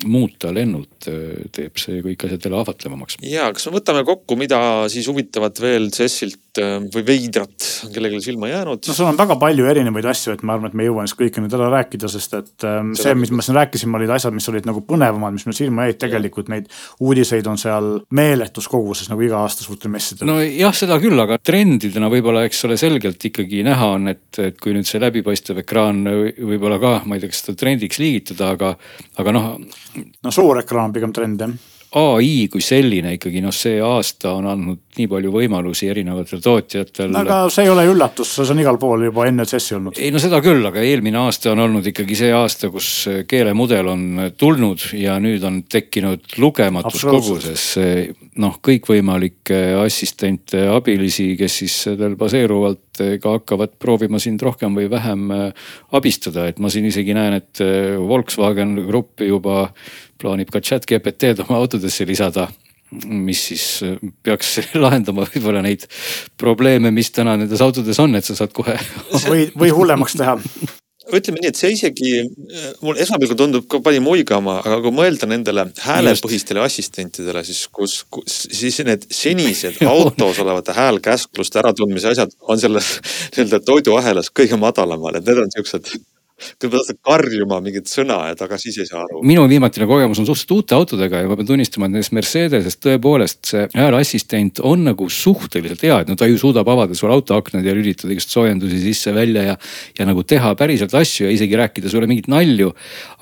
muuta lennult, äh, teeb see kõik asjad jälle ahvatlevamaks. ja kas me võtame kokku, mida siis huvitavat veel CES-ilt äh, või veidrat on kellelegi silma jäänud? no sul on väga palju erinevaid asju, et ma arvan, et me ei jõua neist kõiki nüüd ära rääkida, sest et ähm, see, mis me siin rääkisime, olid asjad, mis olid nagu põnevamad, mis meil silma jäid, tegelikult neid uudiseid on seal meeletus koguses nagu iga aasta suurtel messidel. nojah, seda küll, aga trendidena võib-olla, eks ole, selgelt ikkagi näha on, et, et kui nüüd see läbipaistev ekraan võib-olla ka, ma ei tea, kas seda trendiks liigitada, aga, aga noh. No suur ekraan on pigem trend jah ai kui selline ikkagi noh, see aasta on andnud nii palju võimalusi erinevatel tootjatel. no aga see ei ole üllatus, see on igal pool juba enne CES-i olnud. ei no seda küll, aga eelmine aasta on olnud ikkagi see aasta, kus keelemudel on tulnud ja nüüd on tekkinud lugematus koguses noh, kõikvõimalikke assistente, abilisi, kes siis sellel baseeruvalt ka hakkavad proovima sind rohkem või vähem abistada, et ma siin isegi näen, et Volkswagen Grupp juba plaanib ka chat GPT-d oma autodesse lisada mis siis äh, peaks lahendama võib-olla neid probleeme, mis täna nendes autodes on, et sa saad kohe või, või hullemaks teha ütleme nii, et see isegi, äh, mul esmapilgul tundub ka palju muigama, aga kui mõelda nendele häälepõhistele assistentidele, siis kus, kus, siis need senised autos olevate häälkäskluste äratundmise asjad on selles nii-öelda toiduahelas kõige madalamal, et need on siuksed ma tahtsin karjuma mingit sõna ja ta ka siis ei saa aru. minu viimatine kogemus on suhteliselt uute autodega ja ma pean tunnistama, et nendes Mercedeses tõepoolest see hääleassistent on nagu suhteliselt hea, et no ta ju suudab avada sul autoaknad ja lülitada igast soojendusi sisse-välja ja. ja nagu teha päriselt asju ja isegi rääkida sulle mingit nalju.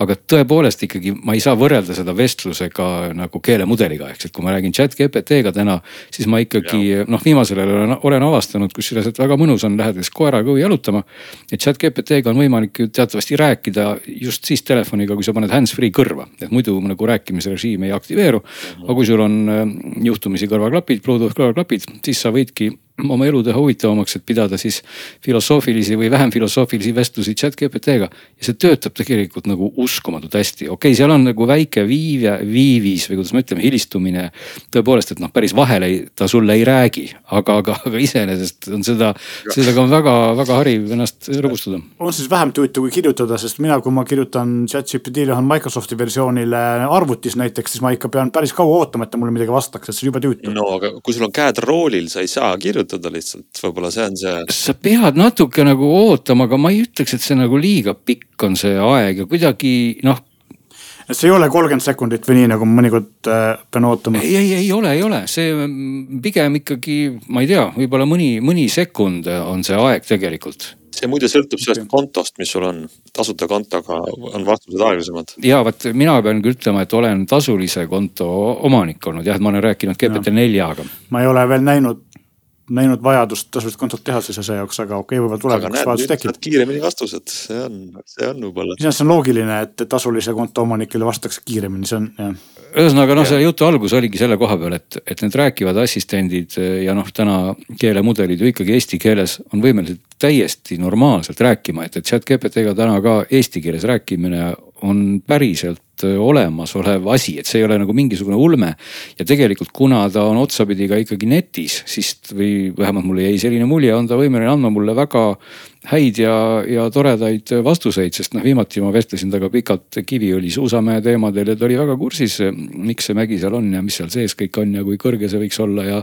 aga tõepoolest ikkagi ma ei saa võrrelda seda vestlusega nagu keelemudeliga, ehk et kui ma räägin chat GPT-ga täna, siis ma ikkagi noh, viimasel ajal olen, olen avastanud, kusjuures, et väga mõnus on lähed koeraga jalutama. et chat GPT-ga on võimalik ju tead teatavasti rääkida just siis telefoniga, kui sa paned hands-free kõrva, et muidu nagu rääkimisrežiim ei aktiveeru. aga kui sul on äh, juhtumisi kõrvaklapid, Bluetooth kõrvaklapid, siis sa võidki oma elu teha huvitavamaks, et pidada siis filosoofilisi või vähem filosoofilisi vestlusi chat GPT-ga. ja see töötab tegelikult nagu uskumatult hästi, okei okay,, seal on nagu väike viive, viivis või kuidas me ütleme, hilistumine. tõepoolest, et noh, päris vahele ei, ta sulle ei räägi, aga, aga, aga iseenesest on seda, sellega on väga-väga hariv ennast rõõmustada. on siis vähem tüütu kui kirjutada, sest mina, kui ma kirjutan chat GPT-le Microsofti versioonile arvutis näiteks, siis ma ikka pean päris kaua ootama, et ta mulle midagi vastaks, et see on jube tüütu. no aga kui sul on käed roolil, sa ei saa kirjutada kirjutada lihtsalt, võib-olla see on see. sa pead natuke nagu ootama, aga ma ei ütleks, et see nagu liiga pikk on see aeg ja kuidagi noh et see ei ole kolmkümmend sekundit või nii, nagu ma mõnikord äh, pean ootama? ei, ei, ei ole, ei ole, see mm, pigem ikkagi, ma ei tea, võib-olla mõni, mõni sekund on see aeg tegelikult see muide sõltub sellest kontost, mis sul on, tasuta kontoga on vastused aeglasemad. ja vot mina pean küll ütlema, et olen tasulise konto omanik olnud jah, et ma olen rääkinud GPT-4-ga. ma ei ole veel näinud näinud vajadust tasulist kontot teha siis asja jaoks, aga okei okay,, võib-olla tulevikus vajadus tekib. kiiremini vastused, see on, see on võib-olla. iseenesest on loogiline, et tasulise konto omanikele vastatakse kiiremini, see on jah. ühesõnaga noh, selle jutu algus oligi selle koha peal, et, et need rääkivad assistendid ja noh, täna keelemudelid ju ikkagi eesti keeles on võimelised täiesti normaalselt rääkima, et, et chat GPT-ga täna ka eesti keeles rääkimine on päriselt äh, olemasolev asi, et see ei ole nagu mingisugune ulme. ja tegelikult, kuna ta on otsapidi ka ikkagi netis, siis või vähemalt mulle jäi selline mulje, on ta võimeline andma mulle väga häid ja, ja toredaid vastuseid, sest noh, viimati ma vestlesin temaga pikalt Kiviõli suusamäe teemadel ja ta oli väga kursis, miks see mägi seal on ja mis seal sees kõik on ja kui kõrge see võiks olla ja.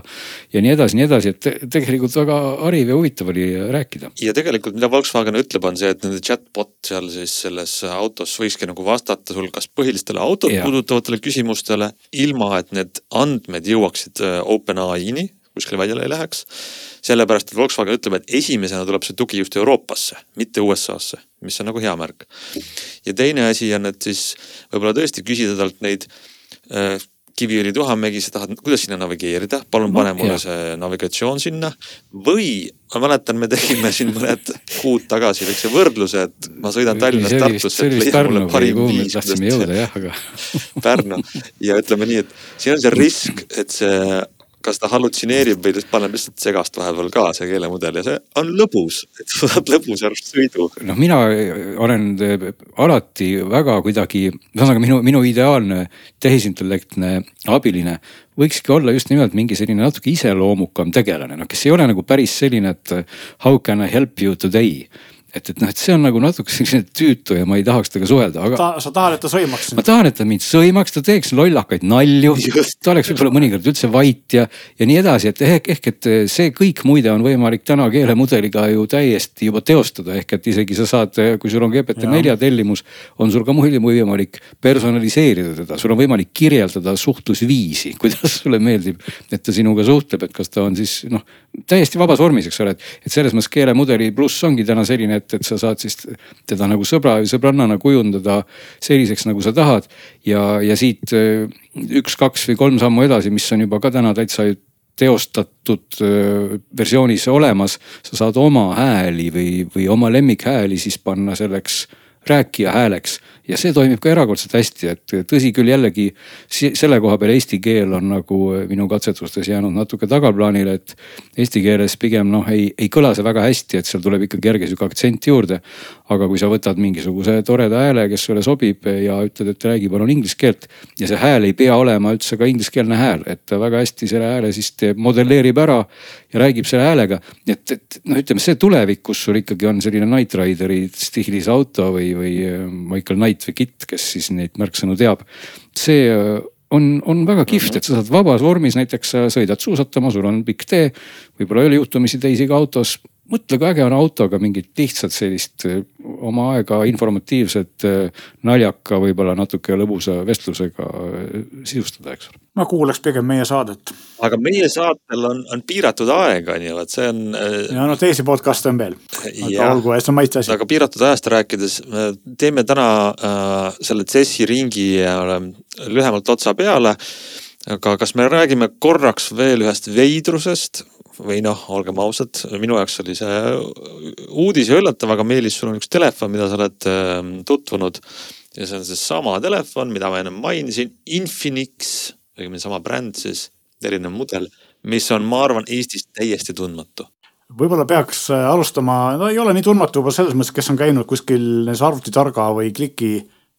ja nii edasi, nii edasi, et tegelikult väga hariv ja huvitav oli rääkida. ja tegelikult, mida Volkswagen ütleb, on see, et nende chatbot seal siis selles autos võikski nagu vastata sul kas põhilistele autot puudutavatele küsimustele, ilma et need andmed jõuaksid äh, OpenAI-ni kuskile välja ei läheks. sellepärast, et Volkswagen ütleb, et esimesena tuleb see tugi just Euroopasse, mitte USA-sse, mis on nagu hea märk. ja teine asi on, et siis võib-olla tõesti küsida talt neid äh, Kiviõli Tuhamägi, sa tahad, kuidas sinna navigeerida, palun pane mulle ja. see navigatsioon sinna. või ma mäletan, me tegime siin mõned kuud tagasi väikse võrdluse, et ma sõidan Tallinnast Tartusse. Pärnu ja ütleme nii, et siin on see risk, et see kas ta hallutsineerib või paneb lihtsalt segast vahepeal ka see keelemudel ja see on lõbus, et sa saad lõbusa sõidu. noh, mina olen alati väga kuidagi, ühesõnaga minu, minu ideaalne tehisintellektne abiline võikski olla just nimelt mingi selline natuke iseloomukam tegelane, noh kes ei ole nagu päris selline, et how can I help you today et, et noh, et see on nagu natuke selline tüütu ja ma ei tahaks temaga suhelda, aga ta,. sa tahad, et ta sõimaks? ma tahan, et ta mind sõimaks, ta teeks lollakaid nalju. ta oleks võib-olla mõnikord üldse vait ja, ja nii edasi, et ehk, ehk et see kõik muide on võimalik täna keelemudeliga ju täiesti juba teostada, ehk et isegi sa saad, kui sul on GPT-4 tellimus, on sul ka muidu võimalik personaliseerida teda, sul on võimalik kirjeldada suhtlusviisi, kuidas sulle meeldib, et ta sinuga suhtleb, et kas ta on siis noh, täiesti vabas vormis, eks ole, et, et selles mõttes keelemudeli pluss ongi täna selline, et, et sa saad siis teda nagu sõbra või sõbrannana kujundada selliseks, nagu sa tahad. ja, ja siit äh, üks, kaks või kolm sammu edasi, mis on juba ka täna täitsa teostatud äh, versioonis olemas, sa saad oma hääli või, või oma lemmikhääli siis panna selleks rääkija hääleks ja see toimib ka erakordselt hästi, et tõsi küll, jällegi selle koha peal eesti keel on nagu minu katsetustes jäänud natuke tagaplaanile, et eesti keeles pigem noh, ei, ei kõla see väga hästi, et seal tuleb ikka kerge sihuke aktsent juurde. aga kui sa võtad mingisuguse toreda hääle, kes sulle sobib ja ütled, et räägi palun inglise keelt ja see hääl ei pea olema üldse ka ingliskeelne hääl, et ta väga hästi selle hääle siis teeb, modelleerib ära ja räägib selle häälega. et, et noh, ütleme see tulevik, kus sul ikkagi on selline Knight Rideri stiilis auto või, või Michael Knight või Kit, kes siis neid märksõnu teab. see äh, on, on väga kihvt, et sa saad vabas vormis, näiteks sa sõidad suusatama, sul on pikk tee, võib-olla ei ole juhtumisi teisi ka autos mõtle, kui äge on autoga mingit lihtsalt sellist äh, oma aega informatiivset, äh, naljaka, võib-olla natuke lõbusa vestlusega sisustada, eks ole. ma kuulaks pigem meie saadet. aga meie saatel on, on piiratud aeg, on ju, et see on. ja no teisi podcast'e on veel. aga olgu, see on maitse asi. aga piiratud ajast rääkides, teeme täna äh, selle CES-i ringi äh, lühemalt otsa peale. Aga kas me räägime korraks veel ühest veidrusest? Või noh, olgem ausad, minu jaoks oli see uudis ja üllatav, aga Meelis, sul on üks telefon, mida sa oled ähm, tutvunud. ja see on seesama telefon, mida ma ennem mainisin, Infinix, õigemini sama bränd siis, erinev mudel, mis on, ma arvan, Eestis täiesti tundmatu. Võib-olla peaks äh, alustama, no ei ole nii tundmatu juba selles mõttes, kes on käinud kuskil näiteks arvutitarga või kliki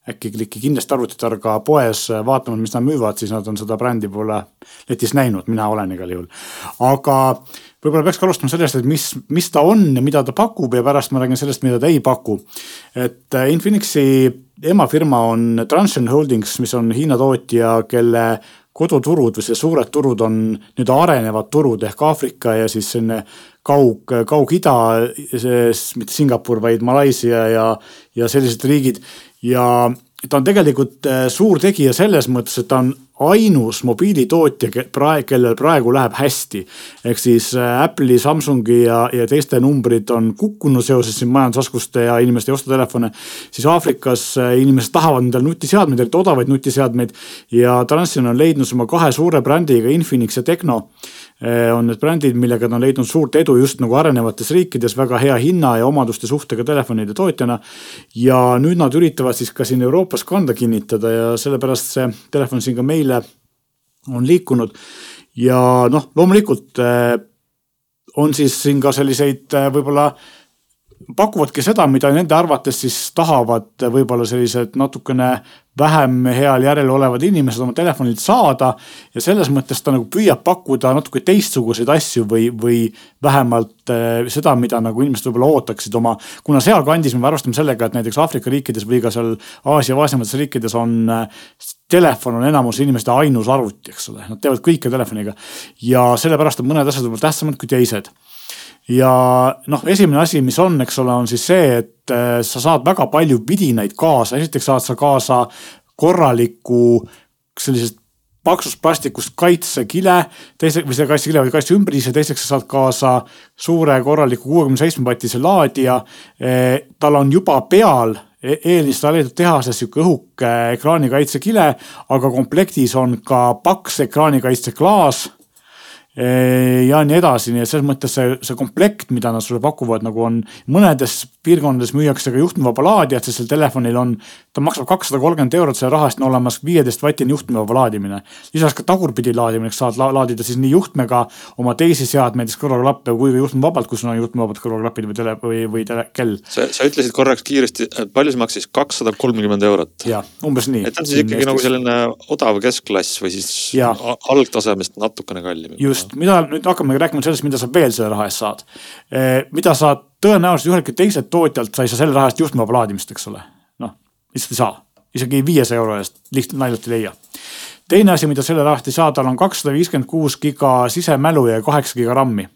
äkki kliki kindlasti arvutitarga poes vaatama, mis nad müüvad, siis nad on seda brändi pole netis näinud, mina olen igal juhul. aga võib-olla peaks ka alustama sellest, et mis, mis ta on ja mida ta pakub ja pärast ma räägin sellest, mida ta ei paku. et äh, Infinixi emafirma on Transsion Holdings, mis on Hiina tootja, kelle koduturud või see suured turud on nüüd arenevad turud ehk Aafrika ja siis selline kaug, Kaug-Ida, mitte Singapur, vaid Malaisia ja, ja sellised riigid ja ta on tegelikult äh, suur tegija selles mõttes, et ta on ainus mobiilitootja, kellel praegu läheb hästi. ehk siis äh, Apple'i, Samsungi ja, ja teiste numbrid on kukkunud seoses siin majandusraskuste ja inimeste ei osta telefone. siis Aafrikas äh, inimesed tahavad endale nutiseadmeid, eriti odavaid nutiseadmeid ja Transsion on leidnud oma kahe suure brändiga Infinix ja Tecno Eh, on need brändid, millega ta on leidnud suurt edu just nagu arenevates riikides väga hea hinna ja omaduste suhtega telefonide tootjana. ja nüüd nad üritavad siis ka siin Euroopas kanda kinnitada ja sellepärast see telefon siin ka meile on liikunud. ja noh, loomulikult eh, on siis siin ka selliseid eh, võib-olla pakuvadki seda, mida nende arvates siis tahavad võib-olla sellised natukene vähem heal järjel olevad inimesed oma telefonilt saada. ja selles mõttes ta nagu püüab pakkuda natuke teistsuguseid asju või, või vähemalt äh, seda, mida nagu inimesed võib-olla ootaksid oma. kuna sealkandis me arvestame sellega, et näiteks Aafrika riikides või ka seal Aasia vaesemates riikides on telefon on enamus inimeste ainus arvuti, eks ole, nad teevad kõike telefoniga. ja sellepärast on mõned asjad võib-olla tähtsamad kui teised ja noh, esimene asi, mis on, eks ole, on siis see, et äh, sa saad väga palju vidinaid kaasa, esiteks saad sa kaasa korraliku sellisest paksust plastikust kaitsekile, teise või selle kaitsekile või kaitseümbrise, teiseks sa saad kaasa suure korraliku kuuekümne seitsme vatise laadija. Äh, tal on juba peal eelinstalleeritud tehases sihuke õhuke ekraanikaitsekile, aga komplektis on ka paks ekraanikaitseklaas ja nii edasi, nii et selles mõttes see, see komplekt, mida nad sulle pakuvad, nagu on mõnedes piirkondades müüakse ka juhtmevaba laadijat, sest sel telefonil on, ta maksab kakssada kolmkümmend eurot, selle raha eest on olemas viieteist vatine juhtmevaba laadimine. lisaks ka tagurpidi laadimiseks saad laadida siis nii juhtmega oma teisi seadmeid, näiteks kõrvaklappe kui ka juhtmevabalt, kui sul on juhtmevabad kõrvaklapid või tele või, või tele, kell. sa, sa ütlesid korraks kiiresti, palju see maksis, kakssada kolmkümmend eurot? jah, umbes nii. et ta on siis ikkagi Eestis. nagu selline odav keskklass või siis ja. algtasemest natukene kallim. just mida nüüd hakkame rääkima sellest, mida sa veel selle raha eest saad. Eh, mida sa tõenäoliselt üheltki teiselt tootjalt, sa ei saa selle raha eest juhtmevaba laadimist, eks ole. noh, lihtsalt ei saa, isegi viiesaja euro eest lihtsalt naljalt ei leia. teine asi, mida selle raha eest ei saa, tal on kakssada viiskümmend kuus giga sisemälu ja kaheksa giga RAM-i.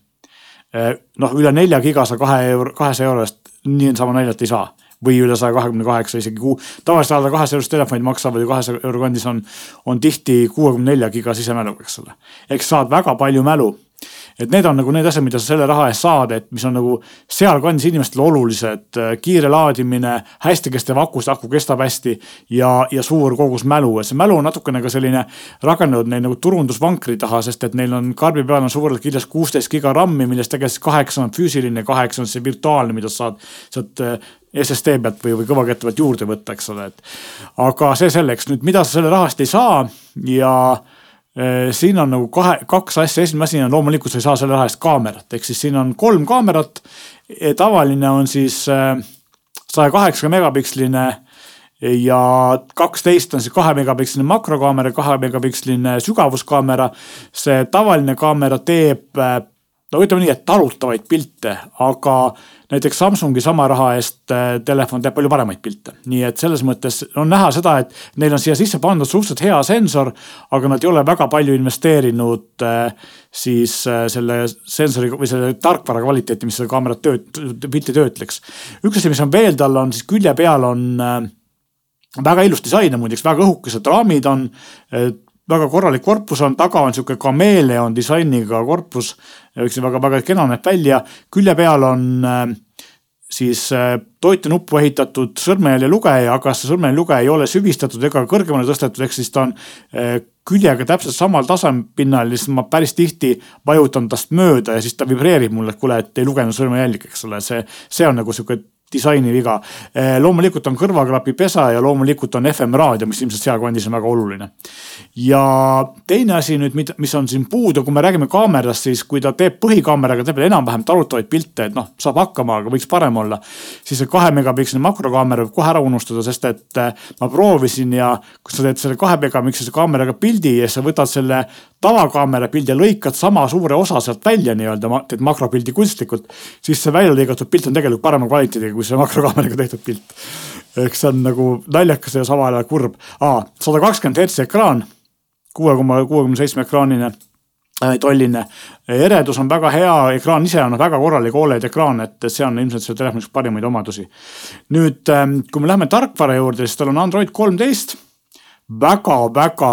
Eh, noh, üle nelja giga sa kahe euro, kahesaja euro eest niisama naljalt ei saa või üle saja kahekümne kaheksa isegi kuu. tavaliselt alla kahesaja eurost telefonid maksavad ju kahesaja euro kandis on, on tihti kuuekümne nelja giga sisemäluga, eks ole. ehk saad väga palju mälu. Et need on nagu need asjad, mida sa selle raha eest saad, et mis on nagu sealkandis inimestele olulised. kiire laadimine, hästi kestev aku, sest aku kestab hästi ja, ja suur kogus mälu, et see mälu on natukene ka selline rakendunud neil nagu turundusvankri taha, sest et neil on karbi peal on suurelt kirjas kuusteist giga RAM-i, millest tegelikult kaheksa on füüsiline, kaheksa on see virtuaalne, mida sa saad sealt SSD pealt või, või kõvakette pealt juurde võtta, eks ole, et. aga see selleks, nüüd mida sa selle rahast ei saa ja siin on nagu kahe, kaks asja, esimene asi on loomulikult sa ei saa selle raha eest kaamerat, ehk siis siin on kolm kaamerat. Tavaline on siis saja kaheksa megapiksline ja kaksteist on siis kahe megapiksline makrokaamera, kahe megapiksline sügavuskaamera. see tavaline kaamera teeb no ütleme nii, et talutavaid pilte, aga näiteks Samsungi sama raha eest äh, telefon teeb palju paremaid pilte. nii et selles mõttes on näha seda, et neil on siia sisse pandud suhteliselt hea sensor, aga nad ei ole väga palju investeerinud äh, siis äh, selle sensori või selle tarkvara kvaliteeti, mis seda kaamerat tööt-, pilti töötleks. üks asi, mis on veel, tal on siis külje peal on väga ilus disain on muideks, väga õhukesed raamid on väga korralik korpus on, taga on sihuke kameeleon disainiga korpus. väga-väga kena näeb välja, külje peal on äh, siis äh, toitenuppu ehitatud sõrmejäljelugeja, aga see sõrmejäljelugeja ei ole süvistatud ega kõrgemale tõstetud, ehk siis ta on äh, küljega täpselt samal tasemepinnal ja siis ma päris tihti vajutan tast mööda ja siis ta vibreerib mulle, et kuule, et ei lugenud sõrmejälge, eks ole, see, see on nagu sihuke disaini viga. Eh, loomulikult on kõrvaklapipesa ja loomulikult on FM raadio, mis ilmselt sealkandis on väga oluline. ja teine asi nüüd, mis on siin puudu, kui me räägime kaamerast, siis kui ta teeb põhikaameraga, teeb enam-vähem talutavaid pilte, et noh, saab hakkama, aga võiks parem olla. siis see kahe megapiksline makrokaamera võib kohe ära unustada, sest et eh, ma proovisin ja kui sa teed selle kahe megapikselise kaameraga pildi ja sa võtad selle tavakaamera pildi ja lõikad sama suure osa sealt välja nii-öelda, teed makropildi kunstlikult, siis see välja lõigatud pilt on tegelikult parema kvaliteediga kui see makrokaameraga tehtud pilt. eks see on nagu naljakas ja samal ajal kurb. sada kakskümmend hertsi ekraan, kuue koma kuuekümne seitsme ekraanine äh, tolline. eredus on väga hea, ekraan ise on väga korralik Oled ekraan, et see on ilmselt selle telefoni üks parimaid omadusi. nüüd, ähm, kui me läheme tarkvara juurde, siis tal on Android kolmteist väga-väga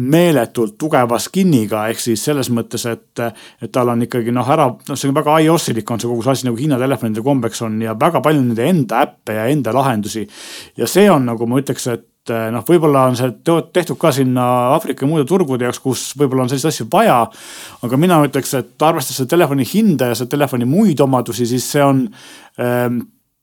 meeletult tugeva skin'iga, ehk siis selles mõttes, et, et tal on ikkagi noh, ära, noh, see on väga iOS-ilik on see kogu see asi nagu Hiina telefonide kombeks on ja väga palju nende enda äppe ja enda lahendusi. ja see on nagu ma ütleks, et noh, võib-olla on see tehtud ka sinna Aafrika ja muude turgude jaoks, kus võib-olla on selliseid asju vaja. aga mina ütleks, et arvestades selle telefoni hinda ja selle telefoni muid omadusi, siis see on ähm,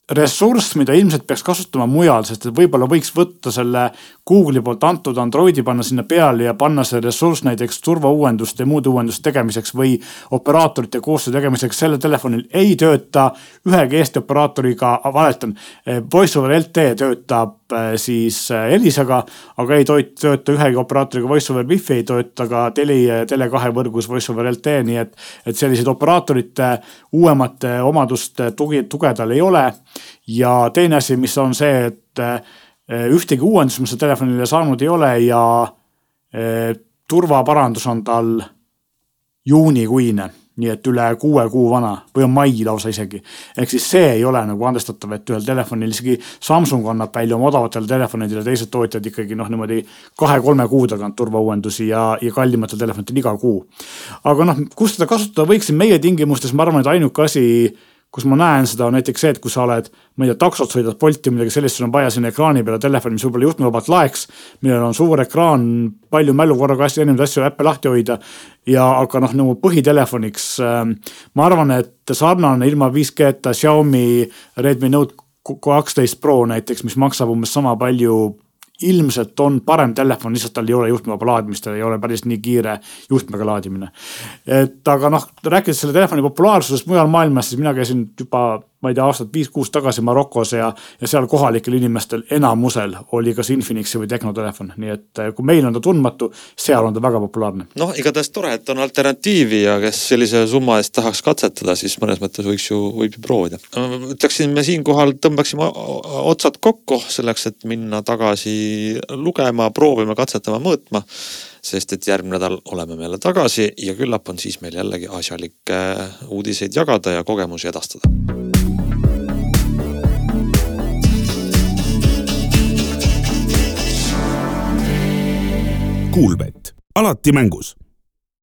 ressurss, mida ilmselt peaks kasutama mujal, sest et võib-olla võiks võtta selle Google'i poolt antud Androidi, panna sinna peale ja panna see ressurss näiteks turvauuenduste ja muude uuenduste tegemiseks või operaatorite koostöö tegemiseks. sellel telefonil ei tööta ühegi Eesti operaatoriga, valetan, Voice over LTE töötab siis äh, Elisaga, aga ei tööta ühegi operaatoriga Voice over Wi-Fi, ei tööta ka Teli, Tele2 võrgus Voice over LTE, nii et, et selliseid operaatorite uuemate omaduste tugi, tuge tal ei ole. Ja teine asi, mis on see, et ühtegi uuendust ma seda telefonile saanud ei ole ja turvaparandus on tal juunikuine nii et üle kuue kuu vana või on mai lausa isegi. ehk siis see ei ole nagu andestatav, et ühel telefonil isegi Samsung annab välja oma odavatele telefonidele, teised tootjad ikkagi noh, niimoodi kahe-kolme kuu tagant turvauuendusi ja, ja kallimatel telefonitel iga kuu. aga noh, kus seda kasutada võiksin meie tingimustes, ma arvan, et ainuke asi kus ma näen seda on näiteks see, et kui sa oled, ma ei tea, taksot sõidad, Bolti või midagi sellist, sul on vaja sinna ekraani peale telefoni, mis võib-olla juhtmevabalt laeks. millel on suur ekraan, palju mälu korraga asju, erinevaid asju, äppe lahti hoida. ja aga noh, nagu põhitelefoniks äh, ma arvan, et sarnane ilma 5G-ta Xiaomi Redmi Note kaksteist Pro näiteks, mis maksab umbes sama palju ilmselt on parem telefon, lihtsalt tal ei ole juhtmevaba laadimist, tal ei ole päris nii kiire juhtmega laadimine. et aga noh, rääkides selle telefoni populaarsusest mujal maailmas, siis mina käisin juba ma ei tea, aastat viis-kuus tagasi Marokos ja, ja seal kohalikel inimestel enamusel oli kas Infinixi või Tecno telefon, nii et eh, kui meil on ta tundmatu, seal on ta väga populaarne. noh, igatahes tore, et on alternatiivi ja kes sellise summa eest tahaks katsetada, siis mõnes mõttes võiks ju, võib ju proovida. ütleksin, me siinkohal tõmbaksime otsad kokku selleks, et minna tagasi lugema, proovima, katsetama, mõõtma sest et järgmine nädal oleme me jälle tagasi ja küllap on siis meil jällegi asjalikke uudiseid jagada ja kogemusi edastada. Kuulbett, alati mängus